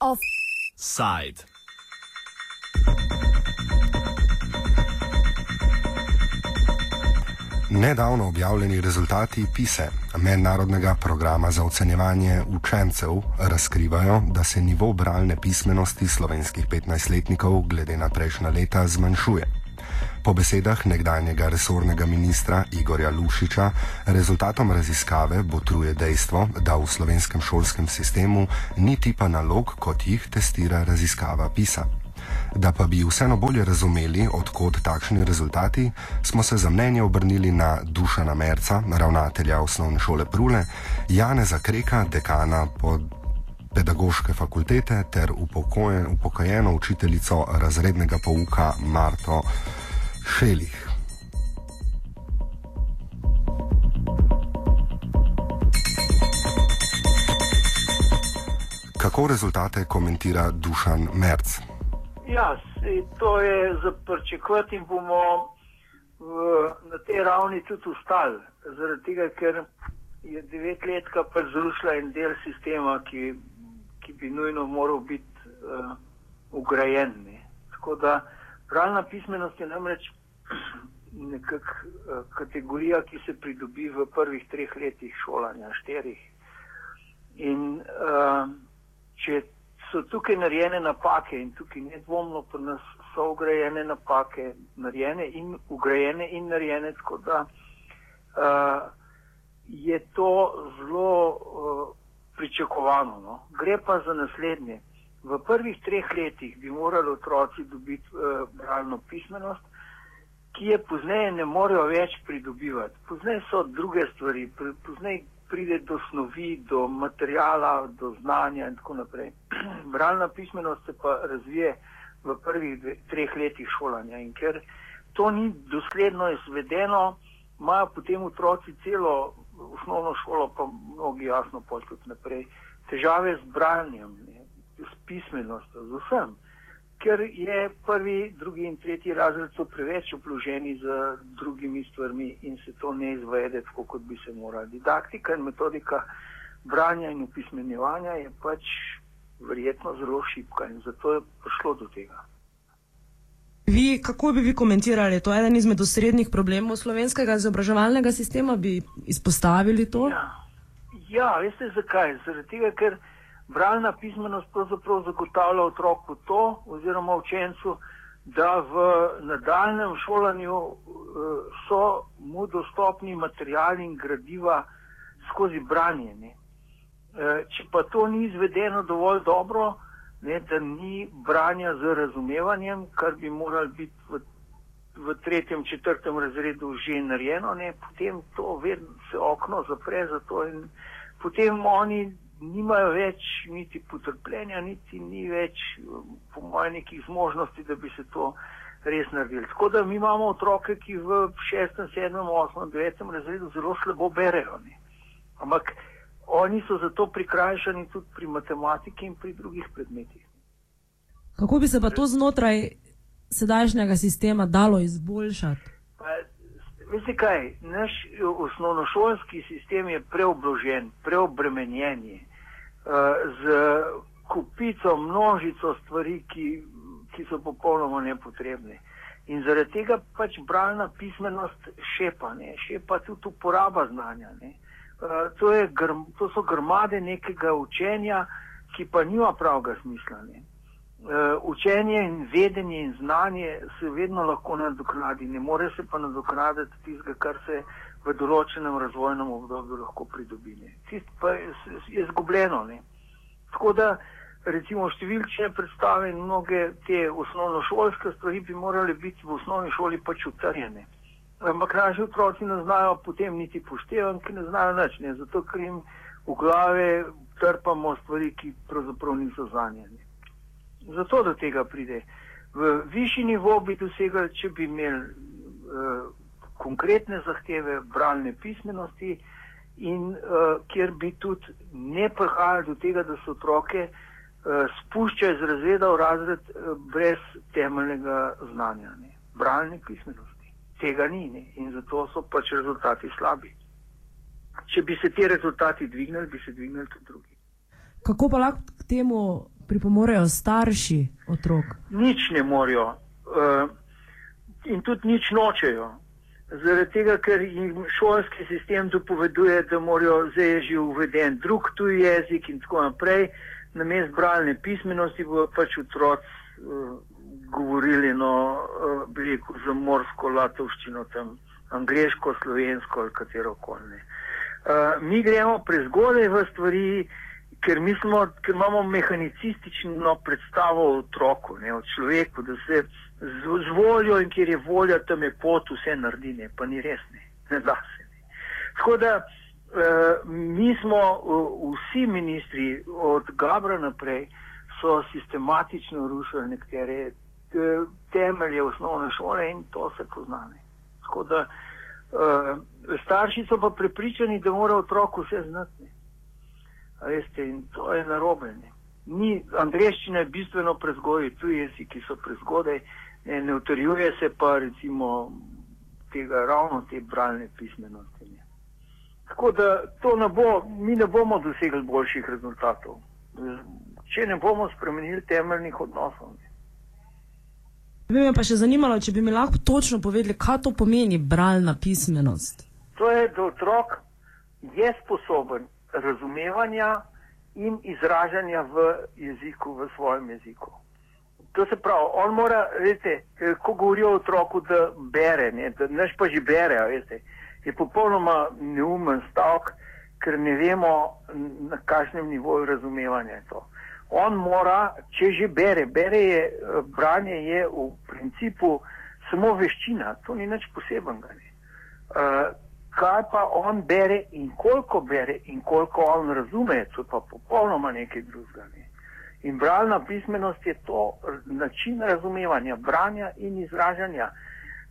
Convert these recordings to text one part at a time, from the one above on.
Offside. Nedavno objavljeni rezultati PISE, mednarodnega programa za ocenjevanje učencev, razkrivajo, da se nivo bralne pismenosti slovenskih 15-letnikov glede na prejšnja leta zmanjšuje. Po besedah nekdanjega resornega ministra Igorja Lušiča, rezultatom raziskave botruje dejstvo, da v slovenskem šolskem sistemu ni tipa nalog, kot jih testira raziskava PISA. Da pa bi vseeno bolje razumeli, odkot takšni rezultati, smo se za mnenje obrnili na Dušana Merca, ravnatelja osnovne šole Prule, Janeza Kreka, dekana pod pedagoške fakultete ter upokojen, upokojeno učiteljico razrednega pouka Marto Šelih. Kako rezultate komentira Dušan Merc? Ja, to je za pričakovati in bomo v, na tej ravni tudi ustali. Zaradi tega, ker je devetletka pač zrušila en del sistema, ki, ki bi nujno moral biti uh, ugrajen. Ne. Tako da pravna pismenost je namreč nekak uh, kategorija, ki se pridobi v prvih treh letih šolanja, štirih. In uh, če so tukaj narejene napake in tukaj nedvomno pri nas so ugrajene napake, narejene in ugrajene in narejene, tako da uh, je to zelo uh, pričakovano. No. Gre pa za naslednje. V prvih treh letih bi morali otroci dobiti uh, bralno pismenost, ki je pozneje ne morejo več pridobivati. Pozneje so druge stvari, pozneje pride do snovi, do materijala, do znanja in tako naprej. Bralna pismenost se pa razvije v prvih dve, treh letih šolanja in ker to ni dosledno izvedeno, imajo potem otroci celo osnovno šolo, pa mnogi jasno pot tudi naprej, težave z branjem, ne, s pismenostjo, z vsem ker je prvi, drugi in tretji razred so preveč obloženi z drugimi stvarmi in se to ne izvede tako, kot bi se morali. Didaktika in metodika branja in upismenjevanja je pač verjetno zelo šipka in zato je prišlo do tega. Vi, kako bi vi komentirali to? Eden izmed osrednjih problemov slovenskega izobraževalnega sistema bi izpostavili to? Ja, ja veste zakaj? Zaradi tega, ker bralna pismenost pravzaprav zagotavlja otroku to, oziroma učencu, da v nadaljem šolanju uh, so mu dostopni materijali in gradiva skozi branje. Ne. Uh, če pa to ni izvedeno dovolj dobro, ne, da ni branja z razumevanjem, kar bi moralo biti v, v tretjem, četrtem razredu že narejeno, ne, potem to vedno se okno zapre za to in potem oni nimajo več niti potrpljenja, niti ni več, po mojem, nekih zmožnosti, da bi se to res naredili. Tako da mi imamo otroke, ki v šestem, sedmem, osmem, devetem razredu zelo slabo berejo. Ne. Ampak oni so zato prikrajšani tudi pri matematiki in pri drugih predmetih. Kako bi se pa to znotraj sedajšnjega sistema dalo izboljšati? Veste kaj, naš osnovnošolski sistem je preobložen, preobremenjen. Je z kupico, množico stvari, ki, ki so popolnoma nepotrebne. In zaradi tega pač bralna pismenost šepa, ne? šepa tudi uporaba znanja. Uh, to, je, to so grmade nekega učenja, ki pa nima pravega smisla. Uh, učenje in vedenje in znanje se vedno lahko nadoknadi, ne more se pa nadoknaditi tistega, kar se v določenem razvojnem obdobju lahko pridobili. Tist pa je izgubljeno. Tako da recimo številčne predstave in mnoge te osnovnošolske stvari bi morali biti v osnovni šoli pač utrjene. Ampak naši otroci ne znajo potem niti poštevanki, ne znajo nič, ne, zato ker jim v glave trpamo stvari, ki pravzaprav niso zanjeni. Zato do tega pride. V višji nivo bi dosegali, če bi imeli uh, konkretne zahteve bralne pismenosti in uh, kjer bi tudi ne prihajalo do tega, da se otroke uh, spušča iz razreda v razred uh, brez temeljnega znanja, ne? bralne pismenosti. tega ni ne? in zato so pač rezultati slabi. Če bi se ti rezultati dvignili, bi se dvignili tudi drugi. Kako pa lahko k temu pripomorejo starši otrok? Nič ne morajo uh, in tudi nič nočejo. Zaradi tega, ker jim šolski sistem dopoveduje, da morajo zdaj že uveden drug tuji jezik in tako naprej, na mest bralne pismenosti bo pač otroci uh, govorili, no, uh, rekel, za morsko latovščino, tam angliško, slovensko ali katero koli. Uh, mi gremo prezgodaj v stvari, ker, mislimo, ker imamo mehanicistično predstavo o otroku, ne, o človeku, da se z, z voljo in kjer je volja, tam je pot, vse naredi, ne, pa ni res, ne, ne da se. Ne. Tako da uh, mi smo, uh, vsi ministri od Gabra naprej, so sistematično rušili nekatere uh, temelje osnovne šole in to se poznane. Tako da uh, starši so pa prepričani, da mora otrok vse znati. Veste, in to je narobljeno. Ni, angliščina je bistveno prezgodaj, tu jeziki so prezgodaj, ne, ne utrjuje se pa recimo tega ravno te bralne pismenosti. Ne. Tako da to ne bo, mi ne bomo dosegli boljših rezultatov, če ne bomo spremenili temeljnih odnosov. Ne. Bi me pa še zanimalo, če bi mi lahko točno povedali, kaj to pomeni bralna pismenost. To je, da otrok je sposoben razumevanja in izražanja v jeziku, v svojem jeziku. To se pravi, on mora, veste, ko govorijo o otroku, da bere, ne, da naš pa že bere, veste, je popolnoma neumen stavek, ker ne vemo, na kakšnem nivoju razumevanja je to. On mora, če že bere, bere je, branje je v principu samo veščina, to ni nič posebenega. Uh, kaj pa on bere in koliko bere in koliko on razume, to pa popolnoma nekaj drugega. Ne. In bralna pismenost je to način razumevanja, branja in izražanja.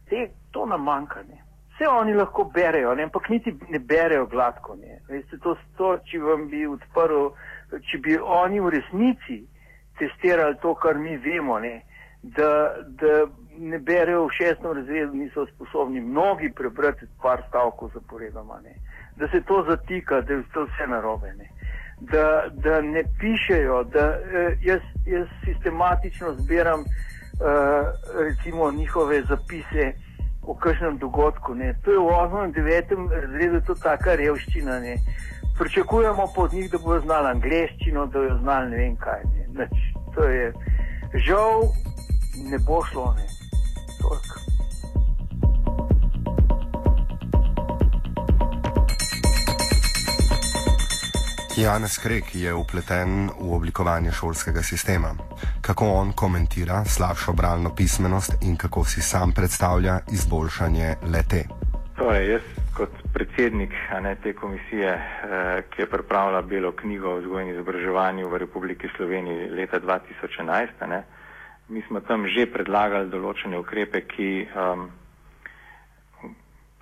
Te, to nam manjka. Ne. Vse oni lahko berejo, ne, ampak niti ne berejo gladko. Ne. Veste, to, to, če bi odprl, če bi oni v resnici testirali to, kar mi vemo, ne, da, da ne berejo v šestem razredu, niso sposobni mnogi prebrati par stavkov zaporedoma, ne. da se to zatika, da je to vse narobe. Ne da, da ne pišejo, da eh, jaz, jaz sistematično zbiram eh, recimo njihove zapise o kažnem dogodku. Ne. To je v 8. in 9. razredu to taka revščina. Ne. Pričakujemo pod njih, da bodo znali angliščino, da bodo znali ne vem kaj. Ne. Nač, to je žal, ne bo šlo. Ne. Toliko. Janez Krek je upleten v oblikovanje šolskega sistema. Kako on komentira slabšo bralno pismenost in kako si sam predstavlja izboljšanje lete? Torej, jaz kot predsednik ne, te komisije, eh, ki je pripravila Belo knjigo o vzgoju in izobraževanju v Republiki Sloveniji leta 2011, ne, mi smo tam že predlagali določene ukrepe, ki um,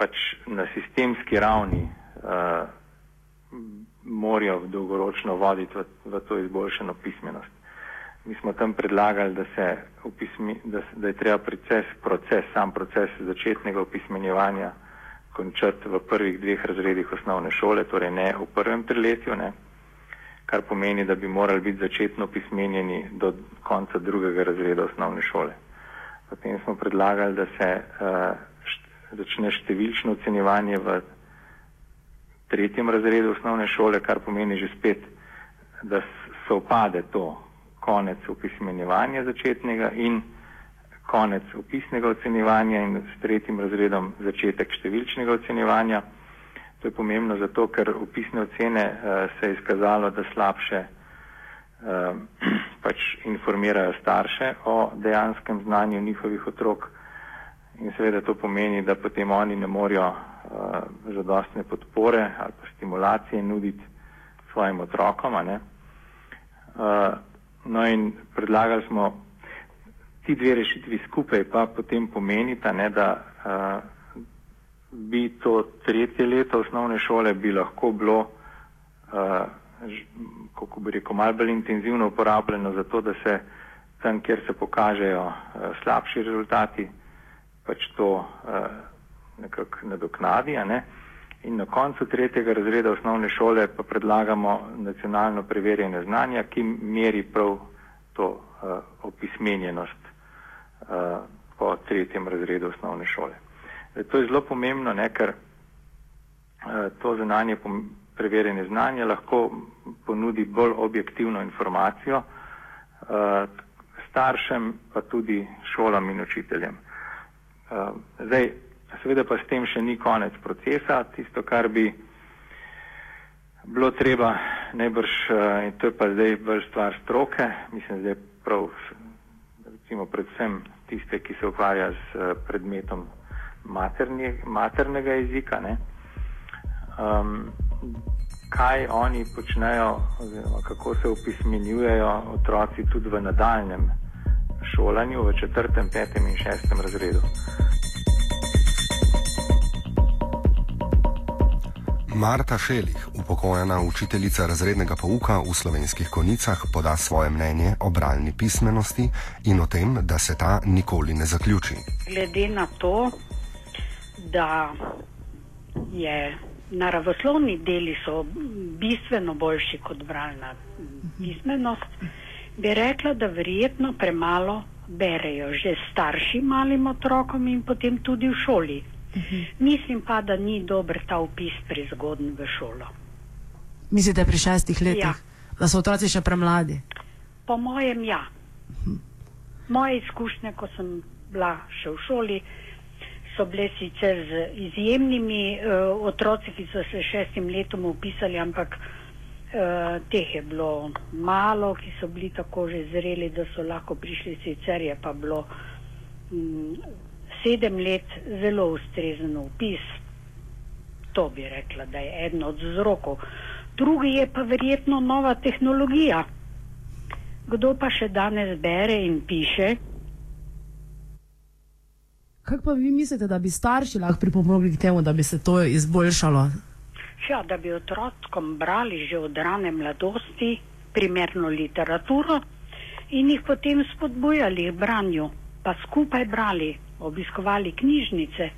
pač na sistemski ravni uh, morajo dolgoročno voditi v, v to izboljšano pismenost. Mi smo tam predlagali, da, se upismi, da, da je treba proces, proces, sam proces začetnega opismenjevanja končati v prvih dveh razredih osnovne šole, torej ne v prvem triletju, ne, kar pomeni, da bi morali biti začetno opismenjeni do konca drugega razreda osnovne šole. Potem smo predlagali, da se uh, št, začne številčno ocenjevanje v tretjem razredu osnovne šole, kar pomeni že spet, da se opade to konec upismenjevanja začetnega in konec upisnega ocenjevanja in s tretjim razredom začetek številčnega ocenjevanja. To je pomembno zato, ker upisne ocene uh, se je izkazalo, da slabše uh, pač informirajo starše o dejanskem znanju njihovih otrok in seveda to pomeni, da potem oni ne morejo uh, zadostne podpore ali pa stimulacije nuditi svojim otrokom. Uh, no in predlagali smo ti dve rešitvi skupaj, pa potem pomenita, ne, da uh, bi to tretje leto osnovne šole bi lahko bilo, uh, kako bi rekel, malce bolj intenzivno uporabljeno za to, da se tam, kjer se pokažejo uh, slabši rezultati, pač to uh, nekako nadoknadi. Ne? In na koncu tretjega razreda osnovne šole pa predlagamo nacionalno preverjanje znanja, ki meri prav to uh, opismenjenost uh, po tretjem razredu osnovne šole. E, to je zelo pomembno, ne, ker uh, to znanje, preverjanje znanja lahko ponudi bolj objektivno informacijo uh, staršem, pa tudi šolam in učiteljem. Zdaj, Seveda pa s tem še ni konec procesa. Tisto, kar bi bilo treba najbrž, in to je pa zdaj bolj stvar stroke, mislim, da je prav, recimo predvsem tiste, ki se ukvarja s predmetom materni, maternega jezika, ne, um, kaj oni počnejo, oziroma kako se upismenjujejo otroci tudi v nadaljem šolanju, v četrtem, petem in šestem razredu. Marta Šelih, upokojena učiteljica razrednega pouka v slovenskih konicah, poda svoje mnenje o bralni pismenosti in o tem, da se ta nikoli ne zaključi. Glede na to, da je naravoslovni deli so bistveno boljši kot bralna pismenost, bi rekla, da verjetno premalo berejo že starši malim otrokom in potem tudi v šoli. -huh. Mislim pa, da ni dober ta upis prezgodn v šolo. Mislite pri šestih letih, ja. da so otroci še premladi? Po mojem, ja. Moje izkušnje, ko sem bila še v šoli, so bile sicer z izjemnimi uh, otroci, ki so se šestim letom upisali, ampak uh, teh je bilo malo, ki so bili tako že zreli, da so lahko prišli, sicer je pa bilo. Um, sedem let zelo ustrezen upis. To bi rekla, da je eden od vzrokov. Drugi je pa verjetno nova tehnologija. Kdo pa še danes bere in piše? Kaj pa vi mislite, da bi starši lahko pripomogli k temu, da bi se to izboljšalo? Ja, da bi otrokom brali že od rane mladosti primerno literaturo in jih potem spodbujali k branju, pa skupaj brali obiskovali knjižnice.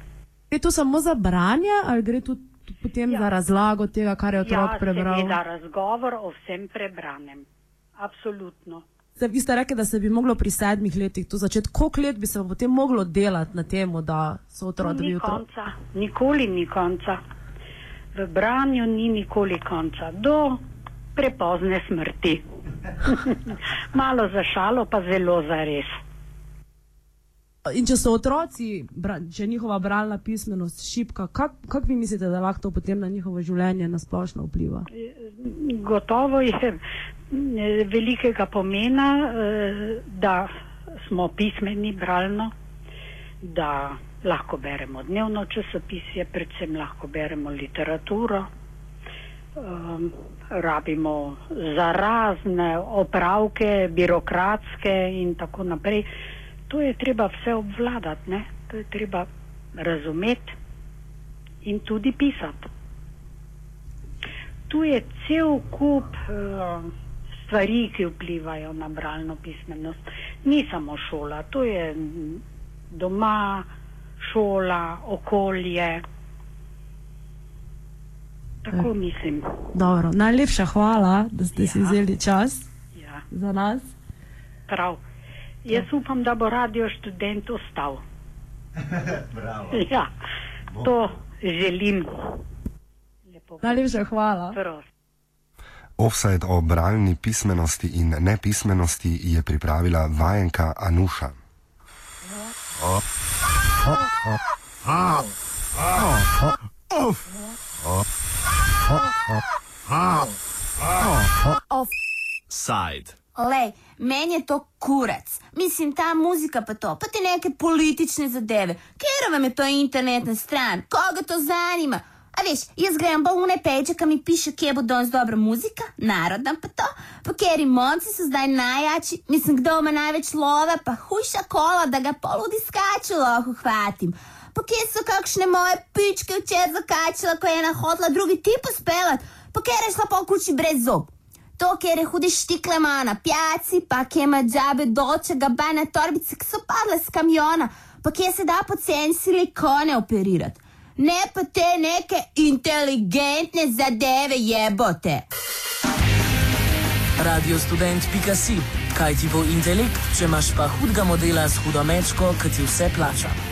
Je to samo za branje ali gre tudi potem ja. za razlago tega, kar je otrok ja, prebral? Seveda, razgovor o vsem prebranem. Absolutno. Zdaj, vi ste rekli, da se bi moglo pri sedmih letih to začeti. Koliko let bi se potem moglo delati na tem, da so otroci ni konca, nikoli ni konca. V branju ni nikoli konca, do prepozne smrti. Malo za šalo, pa zelo za res. In če so otroci, če je njihova bralna pismenost šipka, kako kak vi mislite, da lahko to potem na njihovo življenje nasplošno vpliva? Gotovo je velikega pomena, eh, da smo pismeni bralno, da lahko beremo dnevno časopisje, predvsem lahko beremo literaturo, um, rabimo za razne opravke, birokratske in tako naprej to je treba vse obvladati, ne? to je treba razumeti in tudi pisati. Tu je cel kup uh, stvari, ki vplivajo na bralno pismenost. Ni samo šola, to je doma, šola, okolje. Tako eh. mislim. Dobro, najlepša hvala, da ste ja. si vzeli čas ja. za nas. Prav. Jaz upam, da bo radio študent ostal. ja, to želim. Najlepša hvala. Offside o bralni pismenosti in nepismenosti je pripravila vajenka Anuša. Offside. Lej, meni je to kurac. Mislim, ta muzika pa to, pa te neke politične zadeve. Kjer vam je to internetna stran? Koga to zanima? A veš, jaz grem pa v peče, mi piše, kje danes dobra muzika, narodna pa to, pa kjer imonci so zdaj najjači, mislim, kdo ima največ love, pa hujša kola, da ga poludi skaču lahko hvatim. Pa kje so kakšne moje pičke včeraj zakačila, ko je ena drugi tip uspelat, pa kjer je šla po kući brez zob to kjer je hudiš štiklema na pijaci, pa kje ima džabe dočega bajne torbice, ki so padle z kamiona, pa kje se da pocen silikone operirati. Ne pa te neke inteligentne zadeve jebote. Radio študent.si, kaj ti bo intelekt, če imaš pa hudega modela s hudo mečko, ki ti vse plača.